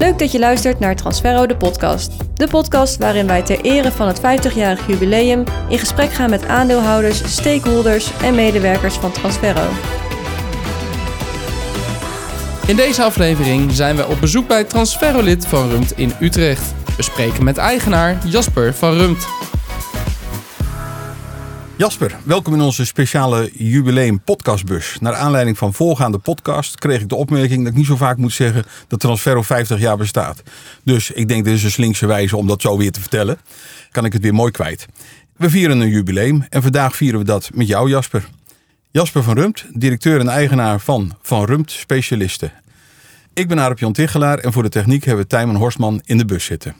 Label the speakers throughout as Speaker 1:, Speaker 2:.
Speaker 1: Leuk dat je luistert naar Transferro de podcast. De podcast waarin wij ter ere van het 50-jarig jubileum in gesprek gaan met aandeelhouders, stakeholders en medewerkers van Transferro.
Speaker 2: In deze aflevering zijn we op bezoek bij Transferolid van Rumt in Utrecht. We spreken met eigenaar Jasper van Rumt.
Speaker 3: Jasper, welkom in onze speciale jubileum podcastbus. Naar aanleiding van voorgaande podcast kreeg ik de opmerking dat ik niet zo vaak moet zeggen dat Transferro 50 jaar bestaat. Dus ik denk dit is een slinkse wijze om dat zo weer te vertellen. Kan ik het weer mooi kwijt. We vieren een jubileum en vandaag vieren we dat met jou Jasper. Jasper van Rumt, directeur en eigenaar van Van Rumt Specialisten. Ik ben Arep Jan Tichelaar en voor de techniek hebben we Tijmen Horstman in de bus zitten.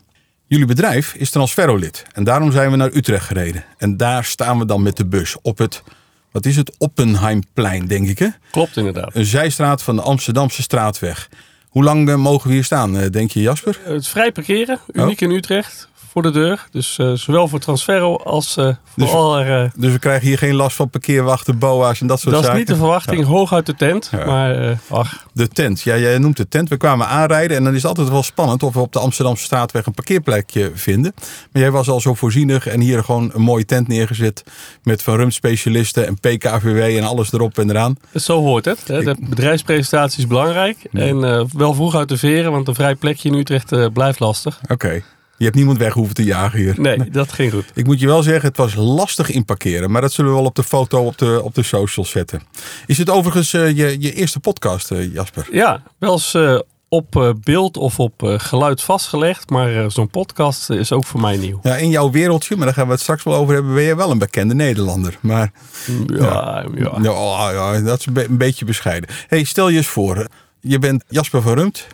Speaker 3: Jullie bedrijf is Transferolid en daarom zijn we naar Utrecht gereden. En daar staan we dan met de bus op het, wat is het, Oppenheimplein denk ik hè?
Speaker 4: Klopt inderdaad.
Speaker 3: Een zijstraat van de Amsterdamse straatweg. Hoe lang eh, mogen we hier staan, eh, denk je Jasper?
Speaker 4: Het is vrij parkeren, uniek in Utrecht, voor de deur. Dus eh, zowel voor Transferro als eh, voor
Speaker 3: Dus-
Speaker 4: alle...
Speaker 3: Dus we krijgen hier geen last van parkeerwachten, boa's en dat soort
Speaker 4: dat is
Speaker 3: zaken?
Speaker 4: niet de verwachting, hoog uit de tent.
Speaker 3: Ja.
Speaker 4: Maar eh, ach,
Speaker 3: De tent. Ja, jij noemt de tent. We kwamen aanrijden en dan is het altijd wel spannend of we op de Amsterdamse straatweg een parkeerplekje vinden. Maar jij was al zo voorzienig en hier gewoon een mooie tent neergezet met Van Rum specialisten en PKVW en alles erop en eraan.
Speaker 4: zo hoort het. Hè. De bedrijfspresentatie is belangrijk. En eh, wel vroeg uit de veren, want een vrij plekje in Utrecht eh, blijft lastig.
Speaker 3: Oké. Je hebt niemand weg hoeven te jagen hier.
Speaker 4: Nee, dat ging goed.
Speaker 3: Ik moet je wel zeggen, het was lastig inparkeren. Maar dat zullen we wel op de foto op de, op de socials zetten. Is het overigens eh, je, je eerste podcast, eh, Jasper?
Speaker 4: Ja, wel eens eh, op beeld of op geluid vastgelegd. Maar zo'n podcast is ook voor mij nieuw.
Speaker 3: Ja, in jouw wereldje, maar daar gaan we het straks wel over hebben, ben je wel een bekende Nederlander. Maar
Speaker 4: Ja, ja.
Speaker 3: Ja, oh, ja, dat is een beetje bescheiden. Hey, stel je eens voor, je bent Jasper van Rumt.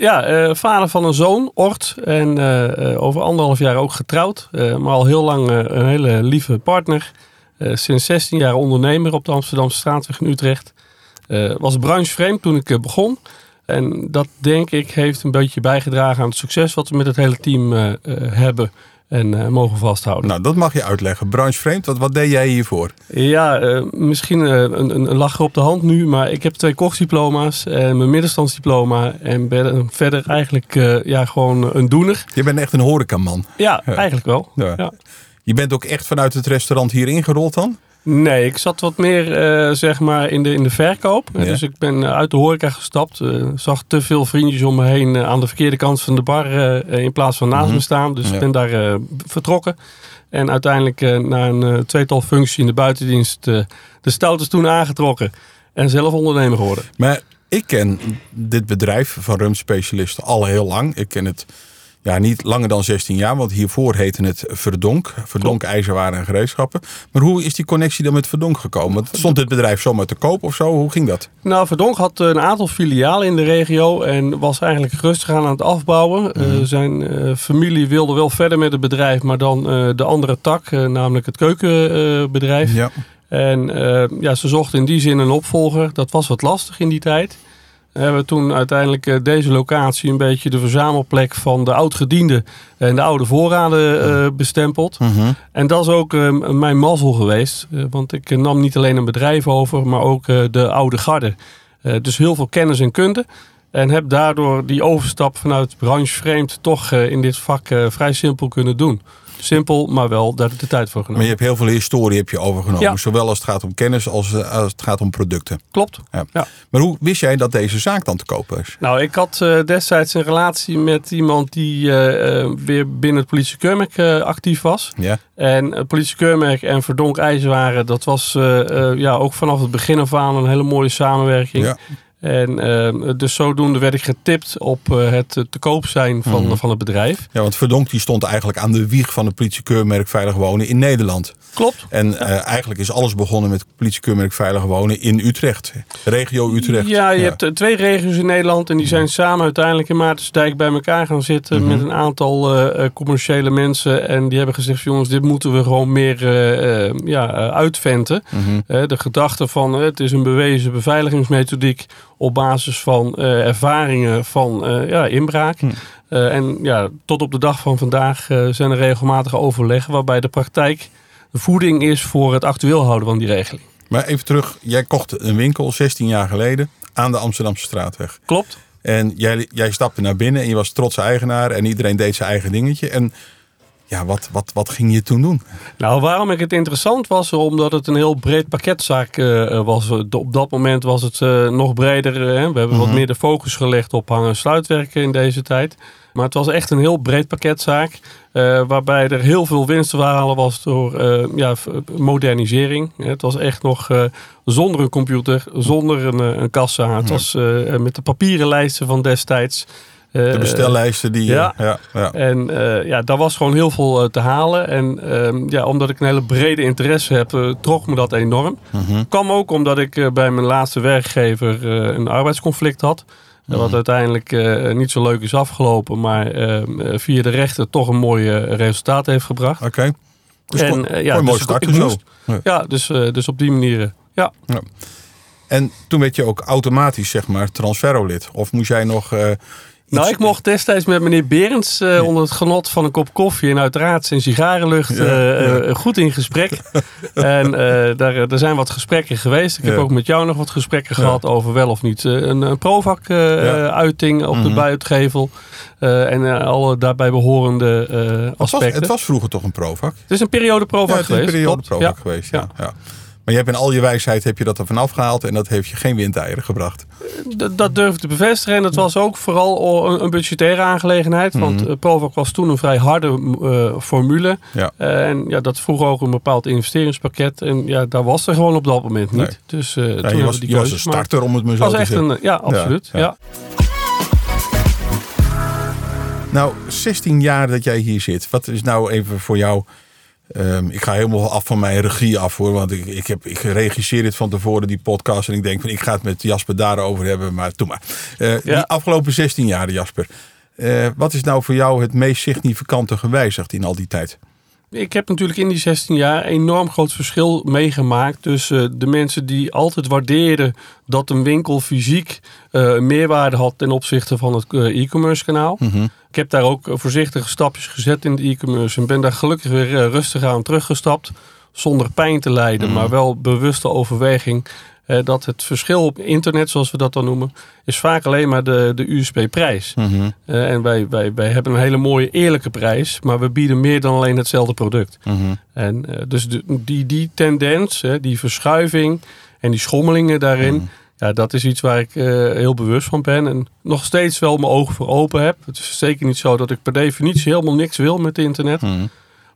Speaker 4: Ja, eh, vader van een zoon, Ort. En eh, eh, over anderhalf jaar ook getrouwd. Maar al heel lang een hele lieve partner. Sinds 16 jaar ondernemer op de Amsterdamse straatweg in Utrecht. Was branchevreemd toen ik begon. En dat denk ik heeft een beetje bijgedragen aan het succes wat we met het hele team hebben en eh, mogen vasthouden.
Speaker 3: Nou, dat mag je uitleggen. Branchevreemd, wat, wat deed jij hiervoor?
Speaker 4: Ja, eh, misschien eh, een, een, lacher op de hand nu, maar ik heb twee kochdiploma's en mijn middenstandsdiploma. En ben verder eigenlijk ja, gewoon een doener.
Speaker 3: Je bent echt een horecaman.
Speaker 4: Ja,
Speaker 3: Ja.
Speaker 4: eigenlijk wel.
Speaker 3: Ja.
Speaker 4: Ja.
Speaker 3: Je bent ook echt vanuit het restaurant hier ingerold dan?
Speaker 4: Nee, ik zat wat meer eh, zeg maar in de, in de verkoop.
Speaker 3: Ja.
Speaker 4: Dus ik ben eh, uit de horeca gestapt. eh, zag te veel vriendjes om me heen aan de verkeerde kant van de bar in plaats van naast
Speaker 3: Mhm.
Speaker 4: me staan. Dus
Speaker 3: Ja.
Speaker 4: ik ben daar vertrokken. En uiteindelijk na een tweetal functie in de buitendienst de stouters toen aangetrokken. En zelf ondernemer geworden.
Speaker 3: Maar ik ken dit bedrijf van Rum Specialisten al heel lang. Ik ken het ja, niet langer dan 16 jaar, want hiervoor heette het Verdonk. Verdonk ijzerwaren en gereedschappen. Maar hoe is die connectie dan met Verdonk gekomen? Want Stond dit bedrijf zomaar te koop of zo? Hoe ging dat?
Speaker 4: Nou, Verdonk had een aantal filialen in de regio en was eigenlijk rustig aan aan het afbouwen. Eh, zijn eh, familie wilde wel verder met het bedrijf, maar dan eh, de andere tak, eh, namelijk het keukenbedrijf.
Speaker 3: Ja.
Speaker 4: En eh, ja, ze zochten in die zin een opvolger. Dat was wat lastig in die tijd. We hebben toen uiteindelijk eh, deze locatie een beetje de verzamelplek van de oudgedienden en de oude voorraden eh, bestempeld.
Speaker 3: Mhm.
Speaker 4: En dat is ook eh, mijn mazzel geweest. Want ik nam niet alleen een bedrijf over, maar ook de oude garde. Dus heel veel kennis en kunde. En heb daardoor die overstap vanuit branchevreemd toch in dit vak vrij simpel kunnen doen. Simpel, maar wel daar de tijd voor
Speaker 3: Maar
Speaker 4: genomen.
Speaker 3: je hebt heel veel historie heb je overgenomen.
Speaker 4: Ja.
Speaker 3: Zowel als het gaat om kennis als, eh, als het gaat om producten.
Speaker 4: Klopt.
Speaker 3: Ja.
Speaker 4: Ja.
Speaker 3: Maar hoe wist jij dat deze zaak dan te kopen is?
Speaker 4: Nou, ik had eh, destijds een relatie met iemand die eh, weer binnen het politiekeurmerk actief was.
Speaker 3: Ja.
Speaker 4: En uh, politie Keurmerk en Verdonk IJzerwaren, dat was ja, ook vanaf het begin af aan een hele mooie samenwerking.
Speaker 3: Ja.
Speaker 4: En eh, dus zodoende werd ik getipt op eh, het te koop zijn van,
Speaker 3: Mhm.
Speaker 4: van het bedrijf.
Speaker 3: ja, want Verdonk die stond eigenlijk aan de wieg van het politiekeurmerk Veilig Wonen in Nederland.
Speaker 4: Klopt.
Speaker 3: En eh, eigenlijk is alles begonnen met politiekeurmerk Veilig Wonen in Utrecht. Regio Utrecht.
Speaker 4: Ja, je hebt eh, twee regio's in Nederland en die zijn samen uiteindelijk in Maartensdijk bij elkaar gaan zitten
Speaker 3: Mhm.
Speaker 4: met een aantal eh, eh, commerciële mensen. En die hebben gezegd, jongens, dit moeten we gewoon meer eh, eh, ja, eh, uitventen.
Speaker 3: Mhm.
Speaker 4: Eh, de gedachte van eh, het is een bewezen beveiligingsmethodiek op basis van eh, ervaringen van eh, ja, inbraak.
Speaker 3: Hm.
Speaker 4: Eh, en ja, tot op de dag van vandaag eh, zijn er regelmatige overleggen waarbij de praktijk de voeding is voor het actueel houden van die regeling.
Speaker 3: Maar even terug, jij kocht een winkel 16 jaar geleden aan de Amsterdamse straatweg.
Speaker 4: Klopt.
Speaker 3: En jij, jij stapte naar binnen en je was trotse eigenaar en iedereen deed zijn eigen dingetje. En ja, wat, wat, wat ging je toen doen?
Speaker 4: Nou, waarom ik het interessant was, omdat het een heel breed pakketzaak uh, was. Op dat moment was het uh, nog breder. Uh, we hebben wat meer de focus gelegd op hangen- en sluitwerken in deze tijd. Maar het was echt een heel breed pakketzaak. waarbij er heel veel winst te halen was door ja, modernisering. Het was echt nog zonder een computer, zonder een, een kassa. Het was met de papieren lijsten van destijds.
Speaker 3: De bestellijsten die...
Speaker 4: Ja, ja, ja. en uh, ja, daar was gewoon heel veel te halen. En uh, ja, omdat ik een hele brede interesse heb, trok me dat enorm. Mm -hmm. Kwam ook omdat ik bij mijn laatste werkgever een arbeidsconflict had. -hmm. Wat uiteindelijk niet zo leuk is afgelopen, maar via de rechter toch een mooi resultaat heeft gebracht.
Speaker 3: Oké. Okay. Dus
Speaker 4: en,
Speaker 3: ja, dus start ik,
Speaker 4: moest, ja, dus, dus op die manier, ja. ja.
Speaker 3: En toen werd je ook automatisch, zeg maar, transferolid. Of moest jij nog
Speaker 4: nou, ik mocht destijds met meneer Berends uh, onder het genot van een kop koffie en uiteraard zijn sigarenlucht ja, uh, ja. goed in gesprek. en uh, daar, er zijn wat gesprekken geweest. Ik heb ook met jou nog wat gesprekken gehad over wel of niet een, een Provac-uiting op mm -hmm. de buitengevel. en alle daarbij behorende aspecten.
Speaker 3: Het was, het was, vroeger toch een Provac?
Speaker 4: Het is een periode Provac
Speaker 3: ja,
Speaker 4: geweest.
Speaker 3: een periode Provac geweest, ja. Maar je hebt in al je wijsheid heb je dat er vanaf gehaald en dat heeft je geen windeieren gebracht.
Speaker 4: Dat, dat durf ik te bevestigen. En dat was ook vooral een, een budgettaire aangelegenheid. Want mm -hmm. Was toen een vrij harde uh, formule.
Speaker 3: Ja.
Speaker 4: Uh, en ja, dat vroeg ook een bepaald investeringspakket. En ja, daar was er gewoon op dat moment niet.
Speaker 3: Nee.
Speaker 4: Dus uh,
Speaker 3: ja,
Speaker 4: toen
Speaker 3: je was,
Speaker 4: die
Speaker 3: je was een starter om het maar zo
Speaker 4: was
Speaker 3: te
Speaker 4: echt
Speaker 3: zeggen.
Speaker 4: Een, ja, absoluut. Ja, ja.
Speaker 3: Nou, 16 jaar dat jij hier zit. Wat is nou even voor jou... Um, ik ga helemaal af van mijn regie af hoor. Want ik, ik, heb, ik regisseer dit van tevoren, die podcast. En ik denk van ik ga het met Jasper daarover hebben. Maar doe maar. Uh, ja. Die afgelopen 16 jaar, Jasper. Uh, wat is nou voor jou het meest significante gewijzigd in al die tijd?
Speaker 4: Ik heb natuurlijk in die 16 jaar enorm groot verschil meegemaakt tussen de mensen die altijd waardeerden dat een winkel fysiek uh, meerwaarde had ten opzichte van het uh, e-commerce kanaal.
Speaker 3: Mm -hmm.
Speaker 4: Ik heb daar ook voorzichtige stapjes gezet in de e-commerce en ben daar gelukkig weer rustig aan teruggestapt. Zonder pijn te lijden,
Speaker 3: Mhm.
Speaker 4: maar wel bewuste overweging dat het verschil op internet, zoals we dat dan noemen, is vaak alleen maar de, de USP-prijs.
Speaker 3: Mm -hmm.
Speaker 4: uh, en wij, wij, wij hebben een hele mooie eerlijke prijs, maar we bieden meer dan alleen hetzelfde product.
Speaker 3: Mm -hmm.
Speaker 4: En uh, dus de, die, die tendens, die verschuiving en die schommelingen daarin.
Speaker 3: Mhm.
Speaker 4: Ja, dat is iets waar ik uh, heel bewust van ben. En nog steeds wel mijn ogen voor open heb. Het is zeker niet zo dat ik per definitie helemaal niks wil met internet.
Speaker 3: Mhm.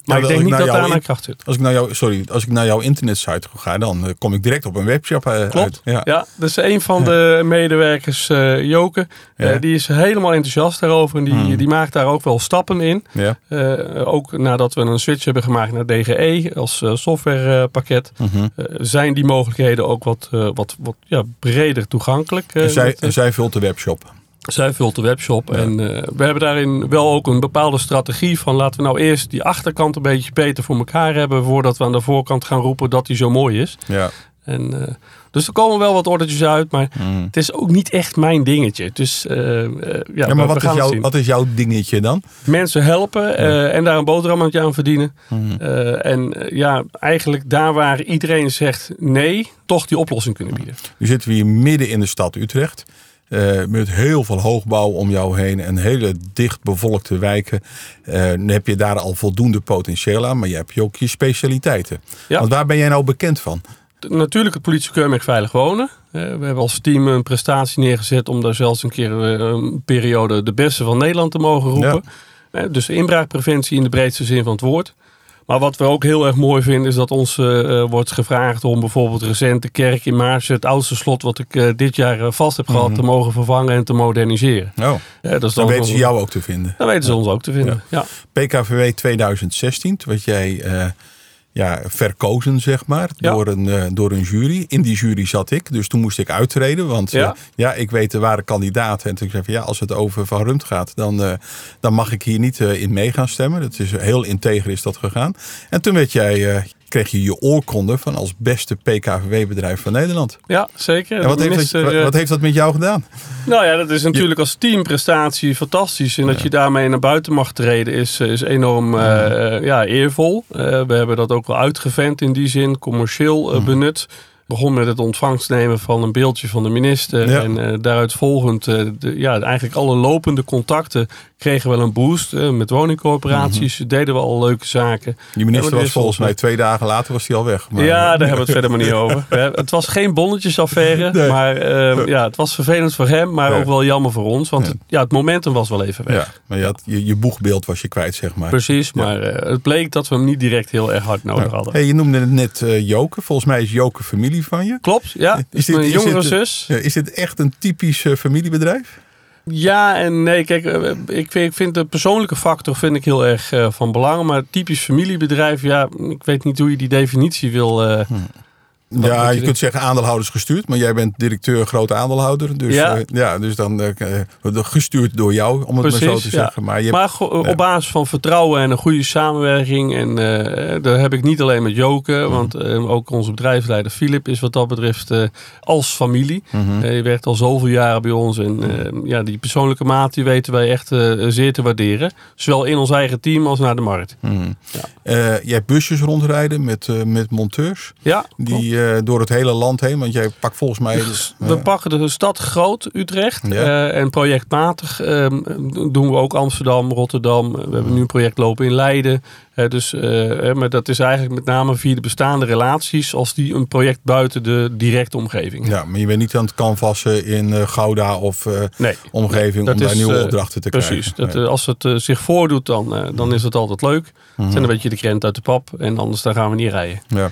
Speaker 4: Maar ik denk niet
Speaker 3: ik
Speaker 4: dat daar aan kracht zit.
Speaker 3: Als ik naar jou, sorry, als ik naar jouw internetsite ga, dan uh, kom ik direct op een webshop uh,
Speaker 4: Klopt.
Speaker 3: uit. Ja.
Speaker 4: Ja, dus een van de medewerkers, uh, Joke,
Speaker 3: Ja.
Speaker 4: die is helemaal enthousiast daarover. En die,
Speaker 3: Hmm.
Speaker 4: die maakt daar ook wel stappen in.
Speaker 3: Ja.
Speaker 4: Ook nadat we een switch hebben gemaakt naar DGE als softwarepakket,
Speaker 3: Mhm.
Speaker 4: zijn die mogelijkheden ook wat, wat, wat ja, breder toegankelijk.
Speaker 3: En, zij,
Speaker 4: met,
Speaker 3: en zij vult de webshop.
Speaker 4: Zij vult de webshop.
Speaker 3: Ja.
Speaker 4: En uh, we hebben daarin wel ook een bepaalde strategie van laten we nou eerst die achterkant een beetje beter voor elkaar hebben voordat we aan de voorkant gaan roepen dat die zo mooi is.
Speaker 3: Ja.
Speaker 4: En, uh, dus er komen wel wat ordertjes uit, maar
Speaker 3: Mhm.
Speaker 4: het is ook niet echt mijn dingetje. Dus uh, ja,
Speaker 3: maar wat is, jouw, wat is jouw dingetje dan?
Speaker 4: Mensen helpen uh, en daar een boterhammetje aan verdienen. Uh, en ja, eigenlijk daar waar iedereen zegt nee, toch die oplossing kunnen bieden.
Speaker 3: Nu zitten we hier midden in de stad Utrecht. Eh, met heel veel hoogbouw om jou heen en hele dicht bevolkte wijken. Eh, dan heb je daar al voldoende potentieel aan, maar je hebt ook je specialiteiten.
Speaker 4: Ja.
Speaker 3: Want waar ben jij nou bekend van?
Speaker 4: Natuurlijk het politiekeurmerk Veilig Wonen. Uh, we hebben als team een prestatie neergezet om daar zelfs een keer een periode de beste van Nederland te mogen roepen. Uh, dus inbraakpreventie in de breedste zin van het woord. Maar wat we ook heel erg mooi vinden is dat ons uh, wordt gevraagd om bijvoorbeeld recent de kerk in Maarsen, het oudste slot wat ik uh, dit jaar vast heb gehad,
Speaker 3: Mhm.
Speaker 4: te mogen vervangen en te moderniseren.
Speaker 3: Oh,
Speaker 4: Ja, dat is
Speaker 3: dan
Speaker 4: dan
Speaker 3: weten ze jou ook te vinden.
Speaker 4: Dan weten ze ons ook te vinden. Ja.
Speaker 3: PKVW 2016, toen werd jij eh, ja, verkozen, zeg maar,
Speaker 4: Ja.
Speaker 3: door, een, eh, door een jury. In die jury zat ik, dus toen moest ik uittreden. Want ja,
Speaker 4: Ja.
Speaker 3: ja ik weet de ware kandidaten. En toen zei ik van ja, als het over Van Rumt gaat, dan, eh, dan mag ik hier niet eh, in mee gaan stemmen. Dat is heel integer is dat gegaan. En toen werd jij, eh, kreeg je je oorkonde van als beste PKVW-bedrijf van Nederland.
Speaker 4: ja, zeker.
Speaker 3: En wat heeft, dat,
Speaker 4: eh,
Speaker 3: wat, heeft dat met jou gedaan?
Speaker 4: Nou ja, dat is natuurlijk als teamprestatie fantastisch. En dat je daarmee naar buiten mag treden is, is enorm uh, ja, eervol. Uh, we hebben dat ook wel uitgevent in die zin, commercieel uh, benut. Begon met het ontvangst nemen van een beeldje van de minister.
Speaker 3: Ja.
Speaker 4: En eh, daaruit volgend, eh, de, ja, eigenlijk alle lopende contacten kregen wel een boost. eh, met woningcorporaties deden we al leuke zaken.
Speaker 3: Die minister
Speaker 4: er
Speaker 3: was volgens mij twee dagen later was hij al weg. Maar,
Speaker 4: ja, daar hebben we het verder maar niet over. Het was geen bonnetjesaffaire,
Speaker 3: Nee.
Speaker 4: maar eh, ja, het was vervelend voor hem, maar
Speaker 3: Ja.
Speaker 4: ook wel jammer voor ons. Want
Speaker 3: Ja.
Speaker 4: het, ja, het momentum was wel even weg.
Speaker 3: Ja, maar je, had, je, je boegbeeld was je kwijt, zeg maar.
Speaker 4: Precies, maar het bleek dat we hem niet direct heel erg hard nodig hadden.
Speaker 3: Hey, je noemde het net eh, Joke. Volgens mij is Joke familie van je.
Speaker 4: Klopt, ja.
Speaker 3: Is
Speaker 4: Is
Speaker 3: dit-
Speaker 4: mijn
Speaker 3: is
Speaker 4: jongere
Speaker 3: dit-
Speaker 4: zus.
Speaker 3: Is dit echt een typisch eh, familiebedrijf?
Speaker 4: Ja en nee. Kijk, eh, ik vind, ik vind de persoonlijke factor vind ik heel erg eh, van belang. Maar typisch familiebedrijf, ja, ik weet niet hoe je die definitie wil. eh, Wat
Speaker 3: ja, je
Speaker 4: je
Speaker 3: kunt zeggen aandeelhouders gestuurd, maar jij bent directeur grote aandeelhouder. Dus
Speaker 4: Ja.
Speaker 3: ja dus dan eh, eh, gestuurd door jou, om het maar zo te
Speaker 4: ja.
Speaker 3: zeggen. Maar je hebt-
Speaker 4: Maar
Speaker 3: ja.
Speaker 4: op basis van vertrouwen en een goede samenwerking. En eh daar heb ik niet alleen met Joke.
Speaker 3: Mhm.
Speaker 4: Want eh, ook onze bedrijfsleider Philip is wat dat betreft eh, als familie.
Speaker 3: Mhm.
Speaker 4: Hij werkt al zoveel jaren bij ons. En eh, ja, die persoonlijke maat die weten wij echt eh, zeer te waarderen. Zowel in ons eigen team als naar de markt.
Speaker 3: Mhm.
Speaker 4: Ja.
Speaker 3: Eh, jij hebt busjes rondrijden met, eh, met monteurs.
Speaker 4: Ja.
Speaker 3: Die eh, door het hele land heen, want jij pakt volgens mij.
Speaker 4: We
Speaker 3: eh,
Speaker 4: pakken de stad groot, Utrecht.
Speaker 3: Ja.
Speaker 4: eh, en projectmatig ehm, doen we ook Amsterdam, Rotterdam. We hebben nu een project lopen in Leiden. Dus, maar dat is eigenlijk met name via de bestaande relaties als die een project buiten de directe omgeving.
Speaker 3: ja, maar je bent niet aan het canvassen in Gouda of
Speaker 4: Nee,
Speaker 3: omgeving om daar
Speaker 4: is,
Speaker 3: nieuwe opdrachten te
Speaker 4: precies.
Speaker 3: krijgen. Nee.
Speaker 4: eh, als het zich voordoet, dan, dan is het altijd leuk.
Speaker 3: Mhm.
Speaker 4: Het zijn een beetje de krent uit de pap. En anders dan gaan we niet rijden.
Speaker 3: Ja.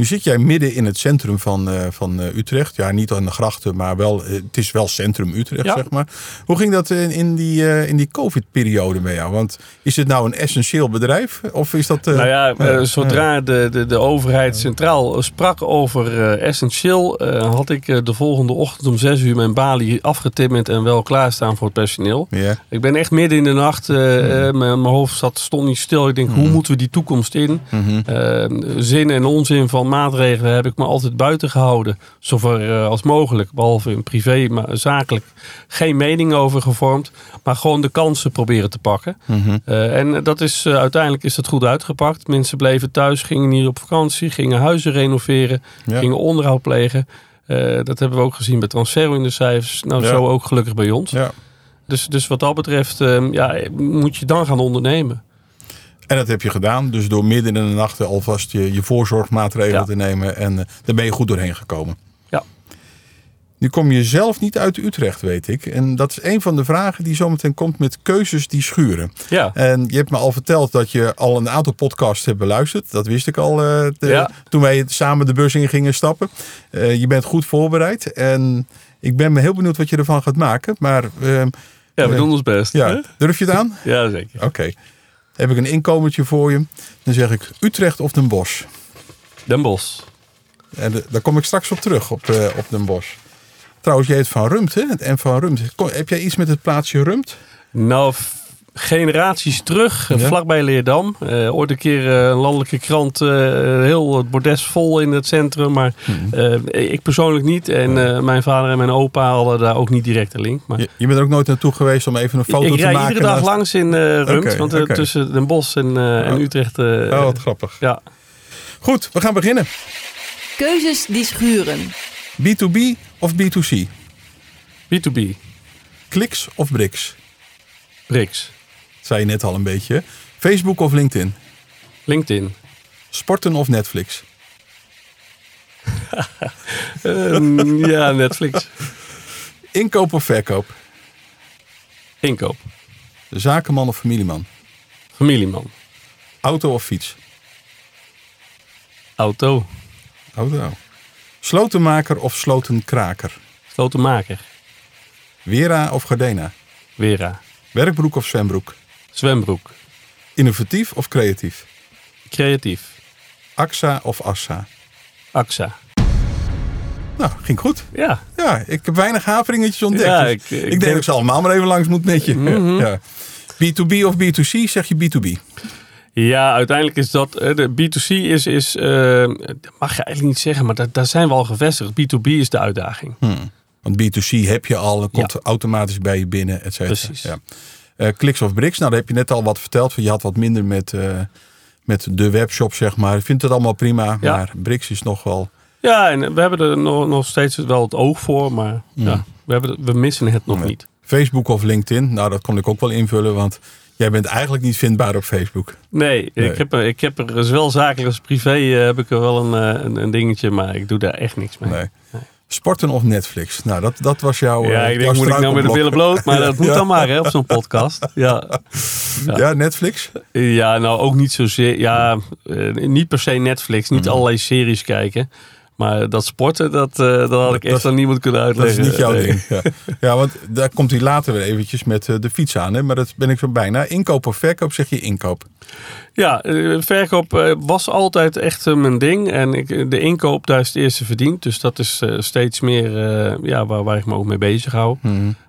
Speaker 3: Nu zit jij midden in het centrum van, eh, van eh, Utrecht. Ja, niet aan de grachten, maar wel, eh, het is wel centrum Utrecht,
Speaker 4: Ja.
Speaker 3: zeg maar. Hoe ging dat in, in die, eh, in die COVID-periode bij jou? Want is het nou een essentieel bedrijf? Of is dat... eh,
Speaker 4: nou ja, zodra de, de, de overheid centraal sprak over eh, essentieel, eh, had ik de volgende ochtend om zes uur mijn balie afgetimmerd en wel klaarstaan voor het personeel.
Speaker 3: Ja,
Speaker 4: Ik ben echt midden in de nacht, eh, eh, mijn, mijn hoofd zat, stond niet stil. Ik denk, hoe moeten we die toekomst in? Eh, zin en onzin van maatregelen heb ik me altijd buiten gehouden. Zover eh, als mogelijk. Behalve in privé, maar zakelijk. Geen mening over gevormd. Maar gewoon de kansen proberen te pakken.
Speaker 3: Mhm.
Speaker 4: Eh, en dat is, eh, uiteindelijk is dat goed uitgepakt. Mensen bleven thuis, gingen hier op vakantie. Gingen huizen renoveren.
Speaker 3: Ja.
Speaker 4: Gingen onderhoud plegen. Dat hebben we ook gezien bij Transferro in de cijfers. Nou,
Speaker 3: Ja.
Speaker 4: zo ook gelukkig bij ons.
Speaker 3: ja.
Speaker 4: Dus, dus wat dat betreft eh, ja, moet je dan gaan ondernemen.
Speaker 3: En dat heb je gedaan. Dus door midden in de nacht alvast je, je voorzorgmaatregelen
Speaker 4: Ja.
Speaker 3: te nemen. En eh, daar ben je goed doorheen gekomen.
Speaker 4: Ja.
Speaker 3: Nu kom je zelf niet uit Utrecht, weet ik. En dat is een van de vragen die zometeen komt met keuzes die schuren.
Speaker 4: Ja,
Speaker 3: En je hebt me al verteld dat je al een aantal podcasts hebt beluisterd. Dat wist ik al eh, de-
Speaker 4: Ja.
Speaker 3: toen wij samen de bus in gingen stappen. Eh, je bent goed voorbereid. En ik ben me heel benieuwd wat je ervan gaat maken. Maar eh,
Speaker 4: ja we doen ons best. hè?
Speaker 3: ja, durf je het aan?
Speaker 4: ja zeker.
Speaker 3: Oké. Heb ik een inkomertje voor je. Dan zeg ik Utrecht of Den Bosch.
Speaker 4: Den Bosch.
Speaker 3: En de- daar kom ik straks op terug, op, eh, op Den Bosch. Trouwens, jij heet Van Rumt, hè? Het M van Rumt. Kom, heb jij iets met het plaatsje Rumt?
Speaker 4: Nou, generaties terug, eh,
Speaker 3: Ja.
Speaker 4: vlakbij Leerdam. Eh, ooit een keer eh, een landelijke krant, eh, heel het bordes vol in het centrum. Maar
Speaker 3: Mhm.
Speaker 4: eh, ik persoonlijk niet. En eh, mijn vader en mijn opa hadden daar ook niet direct een link. Maar
Speaker 3: Je, je bent er ook nooit naartoe geweest om even een foto
Speaker 4: ik
Speaker 3: te
Speaker 4: rijd
Speaker 3: maken?
Speaker 4: iedere dag
Speaker 3: naast-
Speaker 4: langs in eh Rumt. Want tussen Den Bosch en, eh, en
Speaker 3: Oh.
Speaker 4: Utrecht...
Speaker 3: Oh, wat grappig.
Speaker 4: ja.
Speaker 3: Goed, we gaan beginnen.
Speaker 1: Keuzes die schuren.
Speaker 3: B2B of B2C?
Speaker 4: B2B,
Speaker 3: Kliks of?
Speaker 4: BRICS,
Speaker 3: Dat zei je net al een beetje. Facebook of LinkedIn?
Speaker 4: LinkedIn.
Speaker 3: Sporten of Netflix?
Speaker 4: Eh, ja, Netflix.
Speaker 3: Inkoop of verkoop?
Speaker 4: Inkoop.
Speaker 3: Zakenman of familieman?
Speaker 4: Familieman.
Speaker 3: Auto of fiets?
Speaker 4: Auto.
Speaker 3: Auto. Slotenmaker of slotenkraker?
Speaker 4: Slotenmaker.
Speaker 3: Wera of Gardena?
Speaker 4: Wera.
Speaker 3: Werkbroek of zwembroek?
Speaker 4: Zwembroek.
Speaker 3: Innovatief of creatief?
Speaker 4: Creatief.
Speaker 3: AXA of Assa?
Speaker 4: AXA.
Speaker 3: Nou, ging goed.
Speaker 4: Ja.
Speaker 3: Ja, ik heb weinig haveringetjes ontdekt.
Speaker 4: Ja,
Speaker 3: dus
Speaker 4: ik-
Speaker 3: ik,
Speaker 4: ik
Speaker 3: denk
Speaker 4: denk-
Speaker 3: dat ik ze allemaal maar even langs moet met je.
Speaker 4: Mhm.
Speaker 3: ja. B2B of B2C, zeg je B2B.
Speaker 4: Ja, uiteindelijk is dat. eh, De B2C is. is eh, dat mag je eigenlijk niet zeggen, maar daar, daar zijn we al gevestigd. B2B is de uitdaging.
Speaker 3: Want B2C heb je al, komt automatisch bij je binnen, et cetera.
Speaker 4: Precies.
Speaker 3: Ja. Eh, Kliks of Bricks, nou daar heb je net al wat verteld. van Je had wat minder met, eh, met de webshop, zeg maar. Ik vind het allemaal prima,
Speaker 4: Ja.
Speaker 3: maar Bricks is nog wel
Speaker 4: Ja, en we hebben er nog, nog steeds wel het oog voor, maar ja, we, hebben, we missen het nog niet.
Speaker 3: Facebook of LinkedIn, nou dat kon ik ook wel invullen, want jij bent eigenlijk niet vindbaar op Facebook.
Speaker 4: Nee,
Speaker 3: Nee.
Speaker 4: Ik, heb, er- ik heb er zowel zakelijk als privé eh, heb ik er wel een, een, een dingetje, maar ik doe daar echt niks mee.
Speaker 3: Nee. Sporten of Netflix? Nou, dat, dat was jouw.
Speaker 4: Ja,
Speaker 3: eh,
Speaker 4: ik denk, moet ik nou met de billen bloot? Maar dat moet
Speaker 3: Ja.
Speaker 4: dan maar hè, op zo'n podcast. Ja. Ja.
Speaker 3: Ja, Netflix?
Speaker 4: ja, nou ook niet zozeer. Ja, eh, niet per se Netflix, niet
Speaker 3: Mhm.
Speaker 4: allerlei series kijken. Maar dat sporten, dat, eh, dat had ik
Speaker 3: Dat-
Speaker 4: echt aan niemand kunnen
Speaker 3: Dat is
Speaker 4: uitleggen.
Speaker 3: niet jouw
Speaker 4: Nee.
Speaker 3: ding. Ja. ja, want daar komt hij later weer eventjes met eh, de fiets aan. Hè? Maar dat ben ik zo bijna. Inkoop of verkoop zeg je inkoop.
Speaker 4: Ja, eh, verkoop was altijd echt mijn ding. En ik, de inkoop, daar is het eerste verdiend. Dus dat is steeds meer ja, waar, waar ik me ook mee bezig hou.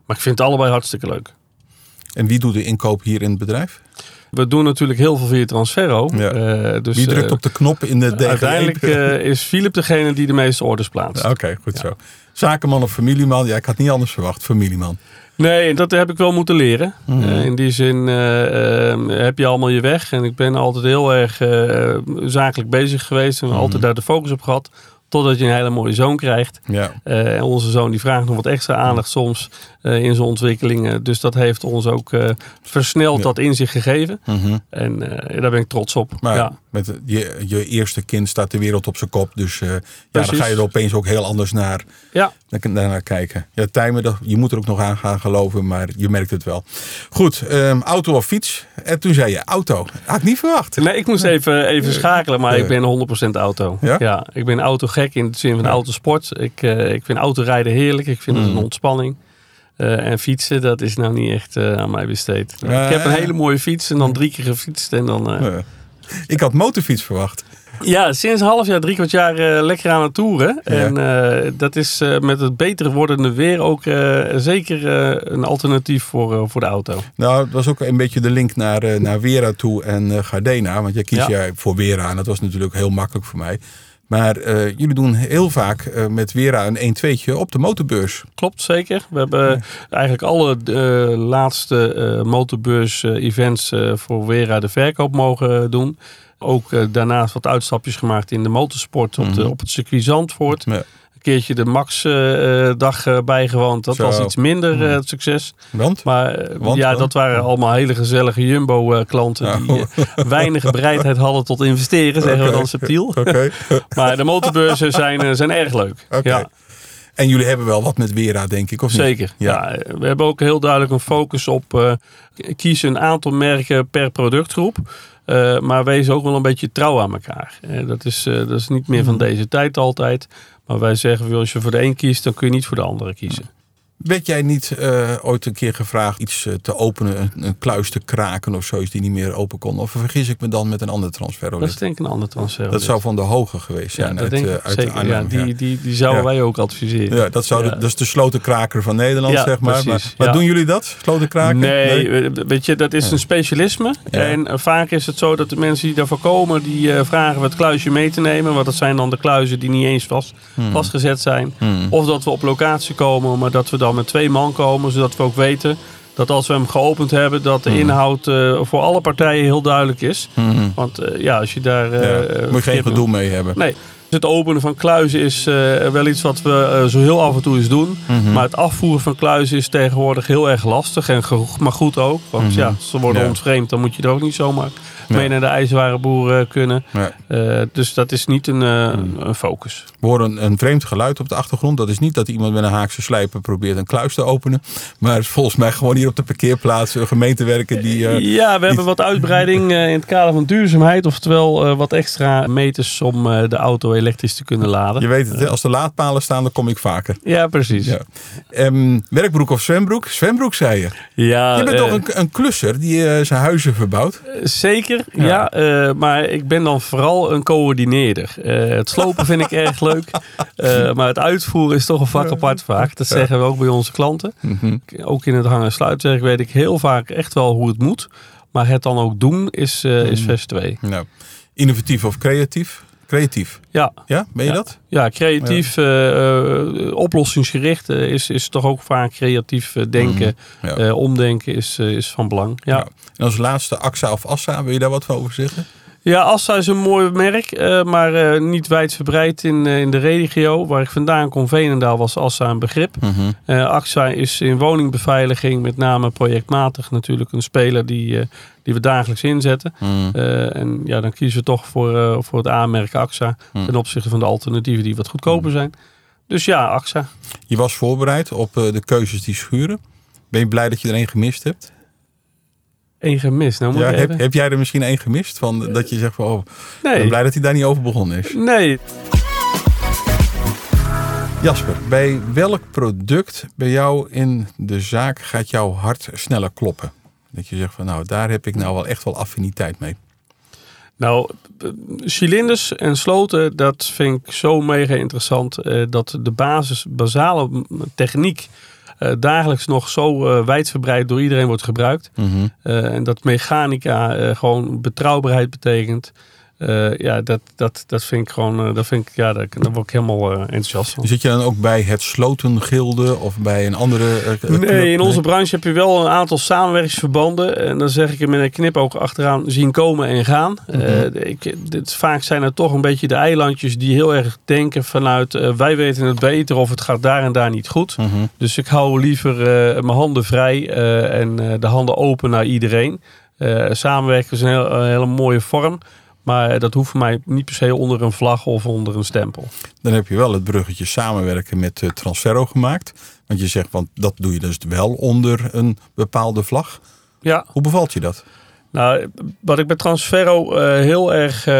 Speaker 4: Maar ik vind het allebei hartstikke leuk.
Speaker 3: En wie doet de inkoop hier in het bedrijf?
Speaker 4: We doen natuurlijk heel veel via Transferro.
Speaker 3: Ja.
Speaker 4: Eh, dus,
Speaker 3: Wie drukt
Speaker 4: eh,
Speaker 3: op de knop in de DGE?
Speaker 4: Uiteindelijk eh, is Philip degene die de meeste orders plaatst.
Speaker 3: Oké, goed zo. Zakenman of familieman? Ja, ik had niet anders verwacht. Familieman.
Speaker 4: Nee, dat heb ik wel moeten leren.
Speaker 3: Mhm.
Speaker 4: In die zin eh, eh, heb je allemaal je weg. En ik ben altijd heel erg zakelijk bezig geweest. En
Speaker 3: Mhm.
Speaker 4: altijd daar de focus op gehad. Totdat je een hele mooie zoon krijgt.
Speaker 3: Ja.
Speaker 4: Eh, en onze zoon die vraagt nog wat extra aandacht soms eh, in zijn ontwikkelingen. Dus dat heeft ons ook eh, versneld
Speaker 3: Ja.
Speaker 4: dat inzicht gegeven.
Speaker 3: Mhm.
Speaker 4: En daar ben ik trots op.
Speaker 3: Maar
Speaker 4: ja.
Speaker 3: met je, je eerste kind staat de wereld op zijn kop. Dus ja, dan ga je er opeens ook heel anders naar,
Speaker 4: Ja.
Speaker 3: Naar, naar kijken. Ja, dat- je moet er ook nog aan gaan geloven, maar je merkt het wel. Goed, ehm, auto of fiets? En toen zei je auto. Had ik niet verwacht.
Speaker 4: Nee, ik moest even, even schakelen, maar ik ben 100% auto.
Speaker 3: Ja?
Speaker 4: ik ben autogek in de zin van autosport. Ik, eh, ik vind autorijden heerlijk. Ik vind het
Speaker 3: Mm.
Speaker 4: een ontspanning. Eh, en fietsen, dat is nou niet echt eh, aan mij besteed. Ik heb een hele mooie fiets en dan drie keer gefietst. En dan, eh,
Speaker 3: Eh, ik had motorfiets verwacht.
Speaker 4: Ja, sinds half jaar, drie kwart jaar eh, lekker aan het toeren.
Speaker 3: Ja.
Speaker 4: En eh, dat is eh, met het beter wordende weer ook zeker een alternatief voor, voor de auto.
Speaker 3: Nou, het was ook een beetje de link naar, naar Wera toe en Gardena. Want jij kiest
Speaker 4: Ja.
Speaker 3: jij voor Wera en dat was natuurlijk heel makkelijk voor mij. Maar jullie doen heel vaak met Wera een 1-2'tje op de motorbeurs.
Speaker 4: Klopt, zeker. We hebben eigenlijk alle laatste motorbeurs-events voor Wera de verkoop mogen doen. Ook eh, daarnaast wat uitstapjes gemaakt in de motorsport op, de,
Speaker 3: Mhm.
Speaker 4: op het circuit Zandvoort.
Speaker 3: Ja.
Speaker 4: Een keertje de Max-dag eh, bijgewoond. Dat
Speaker 3: Zo.
Speaker 4: was iets minder eh,
Speaker 3: Mhm.
Speaker 4: het succes.
Speaker 3: Want?
Speaker 4: Maar eh,
Speaker 3: Want
Speaker 4: ja, dat waren allemaal hele gezellige Jumbo-klanten
Speaker 3: Ja.
Speaker 4: die eh, weinig bereidheid hadden tot investeren, zeggen we dan subtiel. Maar de motorbeurzen zijn, eh, zijn erg leuk. Ja,
Speaker 3: En jullie hebben wel wat met Wera, denk ik, of niet?
Speaker 4: zeker.
Speaker 3: Ja.
Speaker 4: Ja. we hebben ook heel duidelijk een focus op eh, kiezen een aantal merken per productgroep. Eh, maar wees ook wel een beetje trouw aan elkaar. Eh, dat, is, eh, dat is niet meer
Speaker 3: Hmm.
Speaker 4: van deze tijd altijd. Maar wij zeggen, als je voor de een kiest, dan kun je niet voor de andere kiezen.
Speaker 3: Werd jij niet eh, ooit een keer gevraagd iets eh, te openen, een, een kluis te kraken of zoiets die niet meer open kon? Of vergis ik me dan met een ander transfer?
Speaker 4: Dat is denk ik een ander transfer.
Speaker 3: Dat zou van de hoge geweest
Speaker 4: ja,
Speaker 3: zijn
Speaker 4: dat
Speaker 3: uit,
Speaker 4: denk
Speaker 3: eh,
Speaker 4: ik
Speaker 3: uit
Speaker 4: zeker.
Speaker 3: Arnhem.
Speaker 4: ja, die, die, die zouden
Speaker 3: Ja.
Speaker 4: wij ook adviseren.
Speaker 3: Ja, dat, zou
Speaker 4: Ja.
Speaker 3: De, dat is de slotenkraker van Nederland,
Speaker 4: Ja,
Speaker 3: zeg maar.
Speaker 4: precies,
Speaker 3: maar maar
Speaker 4: ja.
Speaker 3: doen jullie dat? Slotenkraken?
Speaker 4: Nee, weet je, dat is een specialisme.
Speaker 3: Ja.
Speaker 4: En vaak is het zo dat de mensen die daarvoor komen, die vragen we het kluisje mee te nemen. Want dat zijn dan de kluizen die niet eens vast,
Speaker 3: Hmm.
Speaker 4: vastgezet zijn.
Speaker 3: Hmm.
Speaker 4: Of dat we op locatie komen, maar dat we dan met twee man komen. Zodat we ook weten dat als we hem geopend hebben, dat de
Speaker 3: Hmm.
Speaker 4: inhoud eh, voor alle partijen heel duidelijk is.
Speaker 3: Hmm.
Speaker 4: Want eh, ja, als je daar... eh,
Speaker 3: Ja,
Speaker 4: eh,
Speaker 3: Moet je geen gedoe mee hebben.
Speaker 4: Nee. Het openen van kluizen is wel iets wat we zo heel af en toe eens doen.
Speaker 3: Mhm.
Speaker 4: Maar het afvoeren van kluizen is tegenwoordig heel erg lastig. En ge- maar goed ook. Want ja, ze worden
Speaker 3: Ja.
Speaker 4: ontvreemd. Dan moet je er ook niet zomaar. Mee naar de ijzerwarenboer eh, kunnen. Eh, dus dat is niet een, eh,
Speaker 3: Mhm.
Speaker 4: een focus.
Speaker 3: We horen een, een vreemd geluid op de achtergrond. Dat is niet dat iemand met een haakse slijper probeert een kluis te openen. Maar volgens mij gewoon hier op de parkeerplaats een gemeentewerker die...
Speaker 4: ja, we hebben wat uitbreiding in het kader van duurzaamheid. Oftewel wat extra meters om de auto elektrisch te kunnen laden.
Speaker 3: je weet het, hè, als er laadpalen staan, dan kom ik vaker.
Speaker 4: Ja, precies.
Speaker 3: Ja. Ehm, werkbroek of zwembroek? Zwembroek, zei je.
Speaker 4: Ja,
Speaker 3: je bent toch een, een klusser die zijn huizen verbouwt?
Speaker 4: Zeker,
Speaker 3: Ja.
Speaker 4: ja. eh, maar ik ben dan vooral een coördineerder. Eh, het slopen vind ik erg leuk. Eh, maar het uitvoeren is toch een vak apart vaak. Dat zeggen we ook bij onze klanten.
Speaker 3: Mhm.
Speaker 4: Ook in het hang- en sluitwerk weet ik heel vaak echt wel hoe het moet. Maar het dan ook doen is, is vers 2.
Speaker 3: Nou, innovatief of creatief? Creatief.
Speaker 4: Ja,
Speaker 3: Ja, ben je
Speaker 4: Ja.
Speaker 3: dat?
Speaker 4: ja creatief, eh, oplossingsgericht is, is toch ook vaak creatief denken.
Speaker 3: Ja.
Speaker 4: eh, omdenken is, is van belang. Ja.
Speaker 3: En als laatste AXA of ASSA, wil je daar wat over zeggen?
Speaker 4: Ja, Assa is een mooi merk, uh, maar uh, niet wijdverbreid in, uh, in de regio. Waar ik vandaan kom, Veenendaal, was Assa een begrip. Mm -hmm. AXA is in woningbeveiliging, met name projectmatig natuurlijk, een speler die, die we dagelijks inzetten. Mm. en ja, dan kiezen we toch voor, voor het aanmerk AXA mm. ten opzichte van de alternatieven die wat goedkoper zijn. Dus ja, AXA.
Speaker 3: Je was voorbereid op de keuzes die schuren. Ben je blij dat je er één gemist hebt?
Speaker 4: Eén gemist. Nou, moet
Speaker 3: ja, heb, heb, jij er misschien één gemist? Van, dat je zegt van, oh, nee. ben blij dat hij daar niet over begonnen is.
Speaker 4: Nee.
Speaker 3: Jasper, bij welk product bij jou in de zaak gaat jouw hart sneller kloppen? Dat je zegt van, nou, daar heb ik nou wel echt wel affiniteit mee.
Speaker 4: Nou, cilinders en sloten, dat vind ik zo mega interessant. Eh, dat de basis, basale techniek uh, dagelijks nog zo uh, wijdverbreid door iedereen wordt gebruikt. Mhm. Eh, en dat mechanica gewoon betrouwbaarheid betekent. Uh, ja, dat, dat, dat vind ik gewoon, uh, dat vind ik, ja, daar, daar word ik helemaal uh, enthousiast van.
Speaker 3: Zit je dan ook bij het Slotengilde of bij een andere
Speaker 4: Nee, in onze branche heb je wel een aantal samenwerkingsverbanden. En dan zeg ik er met een knip ook achteraan zien komen en gaan. Mhm. ik, dit, vaak zijn er toch een beetje de eilandjes die heel erg denken vanuit wij weten het beter of het gaat daar en daar niet goed. Mhm. Dus ik hou liever mijn handen vrij en de handen open naar iedereen. samenwerken is een, heel, een hele mooie vorm. Maar dat hoeft voor mij niet per se onder een vlag of onder een stempel.
Speaker 3: Dan heb je wel het bruggetje samenwerken met uh, Transferro gemaakt. Want je zegt, want dat doe je dus wel onder een bepaalde vlag.
Speaker 4: Ja.
Speaker 3: Hoe bevalt je dat?
Speaker 4: Nou, wat ik bij Transferro uh, heel erg uh,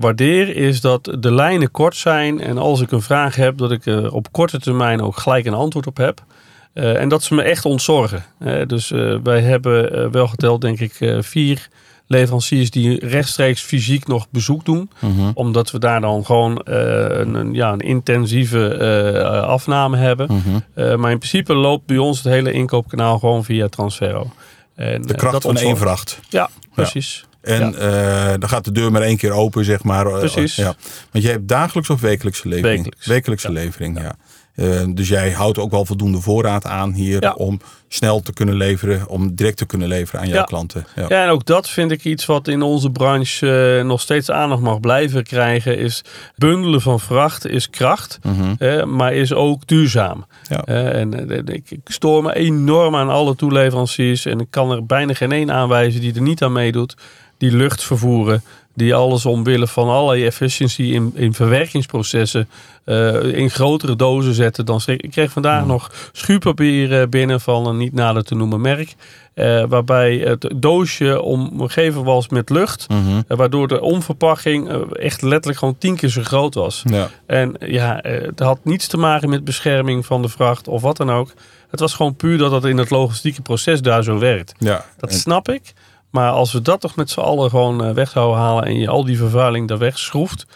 Speaker 4: waardeer, is dat de lijnen kort zijn. En als ik een vraag heb, dat ik er op korte termijn ook gelijk een antwoord op heb. en dat ze me echt ontzorgen. dus wij hebben wel geteld, denk ik, vier leveranciers die rechtstreeks fysiek nog bezoek doen. Mhm. Omdat we daar dan gewoon uh, een, ja, een intensieve uh, afname hebben. Mm maar in principe loopt bij ons het hele inkoopkanaal gewoon via Transferro.
Speaker 3: En, de kracht van één vracht.
Speaker 4: Ja, precies.
Speaker 3: En ja. dan gaat de deur maar één keer open, zeg maar.
Speaker 4: Precies.
Speaker 3: Ja. Want je hebt dagelijks of wekelijkse levering? Wekelijks. Wekelijkse levering, ja. Uh, dus jij houdt ook wel voldoende voorraad aan hier om snel te kunnen leveren, om direct te kunnen leveren aan jouw klanten.
Speaker 4: Ja. ja. en ook dat vind ik iets wat in onze branche uh, nog steeds aandacht mag blijven krijgen. Is bundelen van vracht is kracht, uh, maar is ook duurzaam. en ik, ik, stoor me enorm aan alle toeleveranciers en ik kan er bijna geen één aanwijzen die er niet aan meedoet. Die lucht vervoeren, die alles omwille van allerlei efficiëntie in, in verwerkingsprocessen uh, in grotere dozen zetten dan Ik kreeg vandaag nog schuurpapier uh, binnen van een niet nader te noemen merk. Uh, waarbij het doosje omgeven was met lucht. Mm waardoor de omverpakking echt letterlijk gewoon tien keer zo groot was. Ja. En ja, het had niets te maken met bescherming van de vracht of wat dan ook. Het was gewoon puur dat het in het logistieke proces daar zo werkt. Ja. Dat snap ik. Maar als we dat toch met z'n allen gewoon eh, weg zouden halen en je al die vervuiling daar wegschroeft,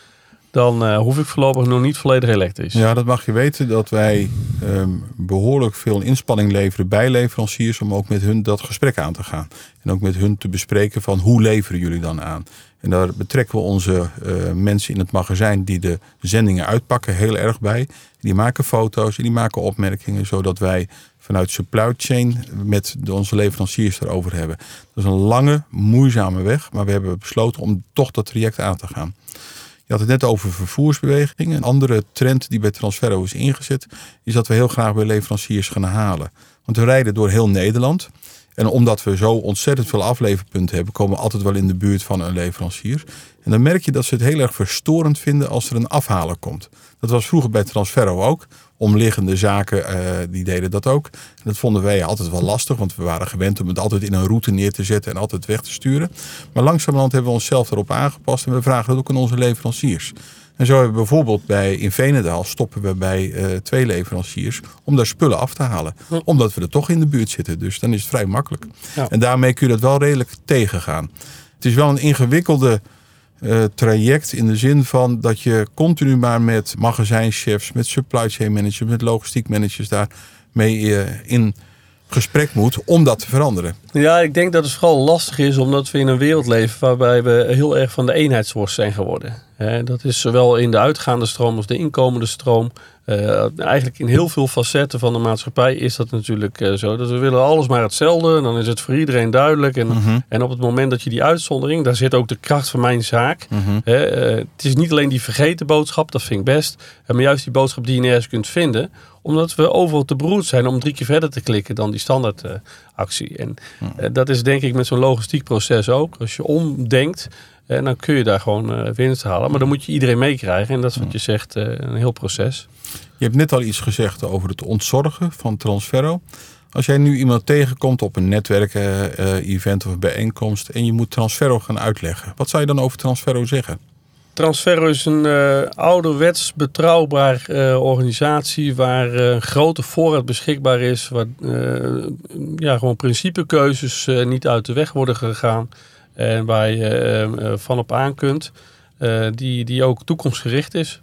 Speaker 4: dan uh, hoef ik voorlopig nog niet volledig elektrisch.
Speaker 3: Ja, dat mag je weten dat wij ehm, behoorlijk veel inspanning leveren bij leveranciers om ook met hun dat gesprek aan te gaan. En ook met hun te bespreken van hoe leveren jullie dan aan. En daar betrekken we onze uh, mensen in het magazijn die de zendingen uitpakken heel erg bij. Die maken foto's en die maken opmerkingen, zodat wij vanuit supply chain met onze leveranciers erover hebben. Dat is een lange, moeizame weg, maar we hebben besloten om toch dat traject aan te gaan. Je had het net over vervoersbewegingen. Een andere trend die bij Transferro is ingezet, is dat we heel graag bij leveranciers gaan halen. Want we rijden door heel Nederland. En omdat we zo ontzettend veel afleverpunten hebben, komen we altijd wel in de buurt van een leverancier. En dan merk je dat ze het heel erg verstorend vinden als er een afhaler komt. Dat was vroeger bij Transferro ook. Omliggende zaken uh, die deden dat ook. En dat vonden wij altijd wel lastig, want we waren gewend om het altijd in een route neer te zetten en altijd weg te sturen. Maar langzamerhand hebben we onszelf erop aangepast en we vragen dat ook aan onze leveranciers. En zo hebben we bijvoorbeeld bij in Venendaal stoppen we bij uh, twee leveranciers om daar spullen af te halen. Omdat we er toch in de buurt zitten. Dus dan is het vrij makkelijk. Ja. En daarmee kun je dat wel redelijk tegengaan. Het is wel een ingewikkelde uh, traject in de zin van dat je continu maar met magazijnchefs, met supply chain managers, met logistiek managers daar mee uh, in gesprek moet om dat te veranderen.
Speaker 4: Ja, ik denk dat het vooral lastig is omdat we in een wereld leven waarbij we heel erg van de eenheidsworst zijn geworden. dat is zowel in de uitgaande stroom als de inkomende stroom. Uh, eigenlijk in heel veel facetten van de maatschappij is dat natuurlijk uh, zo. Dat we willen alles maar hetzelfde. Dan is het voor iedereen duidelijk. En,
Speaker 3: Mhm.
Speaker 4: en op het moment dat je die uitzondering, daar zit ook de kracht van mijn zaak.
Speaker 3: Mhm.
Speaker 4: Hè, eh, het is niet alleen die vergeten boodschap, dat vind ik best. eh, Maar juist die boodschap die je nergens kunt vinden. Omdat we overal te beroerd zijn om drie keer verder te klikken dan die standaard eh, actie. En eh, dat is denk ik met zo'n logistiek proces ook. Als je omdenkt, en dan kun je daar gewoon eh, winst halen. Maar dan moet je iedereen meekrijgen. En dat is wat je zegt, eh, een heel proces.
Speaker 3: Je hebt net al iets gezegd over het ontzorgen van Transferro. Als jij nu iemand tegenkomt op een netwerk-event of een bijeenkomst en je moet Transferro gaan uitleggen, wat zou je dan over Transferro zeggen?
Speaker 4: Transferro is een eh, ouderwets betrouwbaar eh, organisatie waar eh, een grote voorraad beschikbaar is. Waar eh, ja, gewoon principekeuzes eh, niet uit de weg worden gegaan. En waar je eh, eh, van op aan kunt. eh, die, die ook toekomstgericht is.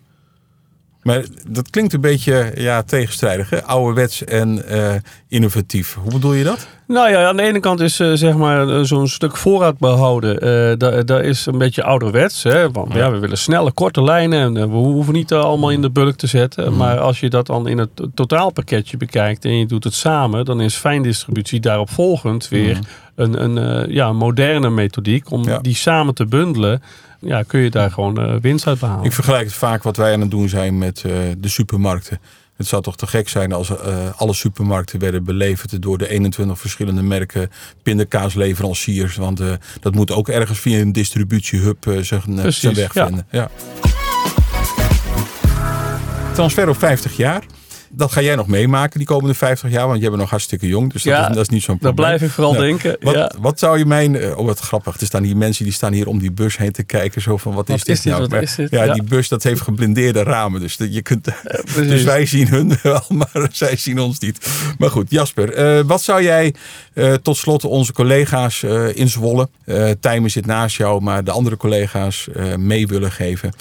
Speaker 3: Maar dat klinkt een beetje ja, tegenstrijdig, hè? ouderwets en eh, innovatief. Hoe bedoel je dat?
Speaker 4: Nou ja, aan de ene kant is eh, zeg maar eh, zo'n stuk voorraad behouden. eh dat, dat is een beetje ouderwets. Hè? Want ja, we willen snelle, korte lijnen. En we hoeven niet allemaal in de bulk te zetten. Maar als je dat dan in het totaalpakketje bekijkt en je doet het samen, dan is fijndistributie daarop volgend weer een, een ja, moderne methodiek. Om
Speaker 3: Ja.
Speaker 4: die samen te bundelen, ja, kun je daar gewoon eh, winst uit behalen.
Speaker 3: Ik vergelijk het vaak wat wij aan het doen zijn met eh, de supermarkten. Het zou toch te gek zijn als eh, alle supermarkten werden beleverd door de 21 verschillende merken pindakaasleveranciers. Want dat moet ook ergens via een distributiehub eh, zijn, weg
Speaker 4: ja.
Speaker 3: vinden. Ja. Transferro 50 jaar. Dat ga jij nog meemaken die komende 50 jaar, want jij bent nog hartstikke jong. Dus dat,
Speaker 4: Ja,
Speaker 3: is, dat is niet zo'n probleem.
Speaker 4: blijf ik vooral denken.
Speaker 3: Wat,
Speaker 4: ja.
Speaker 3: wat zou je mijn... eh, Oh, wat grappig. Er staan hier mensen die staan hier om die bus heen te kijken. Zo van, wat, is dit
Speaker 4: is
Speaker 3: nou?
Speaker 4: wat
Speaker 3: Maar
Speaker 4: is dit?
Speaker 3: Ja,
Speaker 4: Ja.
Speaker 3: die bus dat heeft geblindeerde ramen. Dus dat je kunt... dus wij zien hun wel, maar zij zien ons niet. Maar goed, Jasper. eh, wat zou jij eh, tot slot onze collega's eh in Zwolle... Tijmen zit naast jou, maar de andere collega's mee willen geven...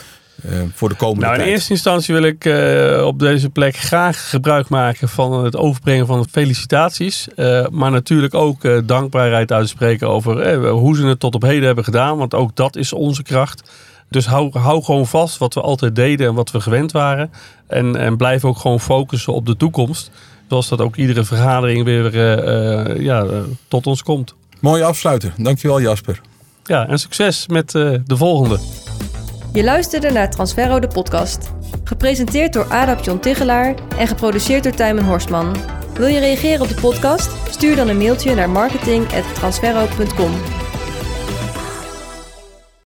Speaker 3: eh, voor de komende
Speaker 4: Nou, in
Speaker 3: tijd?
Speaker 4: eerste instantie wil ik eh, op deze plek graag gebruik maken van het overbrengen van felicitaties. Eh, maar natuurlijk ook dankbaarheid uitspreken over hoe ze het tot op heden hebben gedaan. Want ook dat is onze kracht. Dus hou, hou gewoon vast wat we altijd deden en wat we gewend waren. En, en blijf ook gewoon focussen op de toekomst. Zoals dat ook iedere vergadering weer ja, tot ons komt.
Speaker 3: Mooie afsluiter. Dankjewel Jasper.
Speaker 4: Ja, en succes met de volgende.
Speaker 1: Je luisterde naar Transferro de podcast. Gepresenteerd door Adap John Tigelaar en geproduceerd door Tijmen Horstman. Wil je reageren op de podcast? Stuur dan een mailtje naar marketing.transferro.com.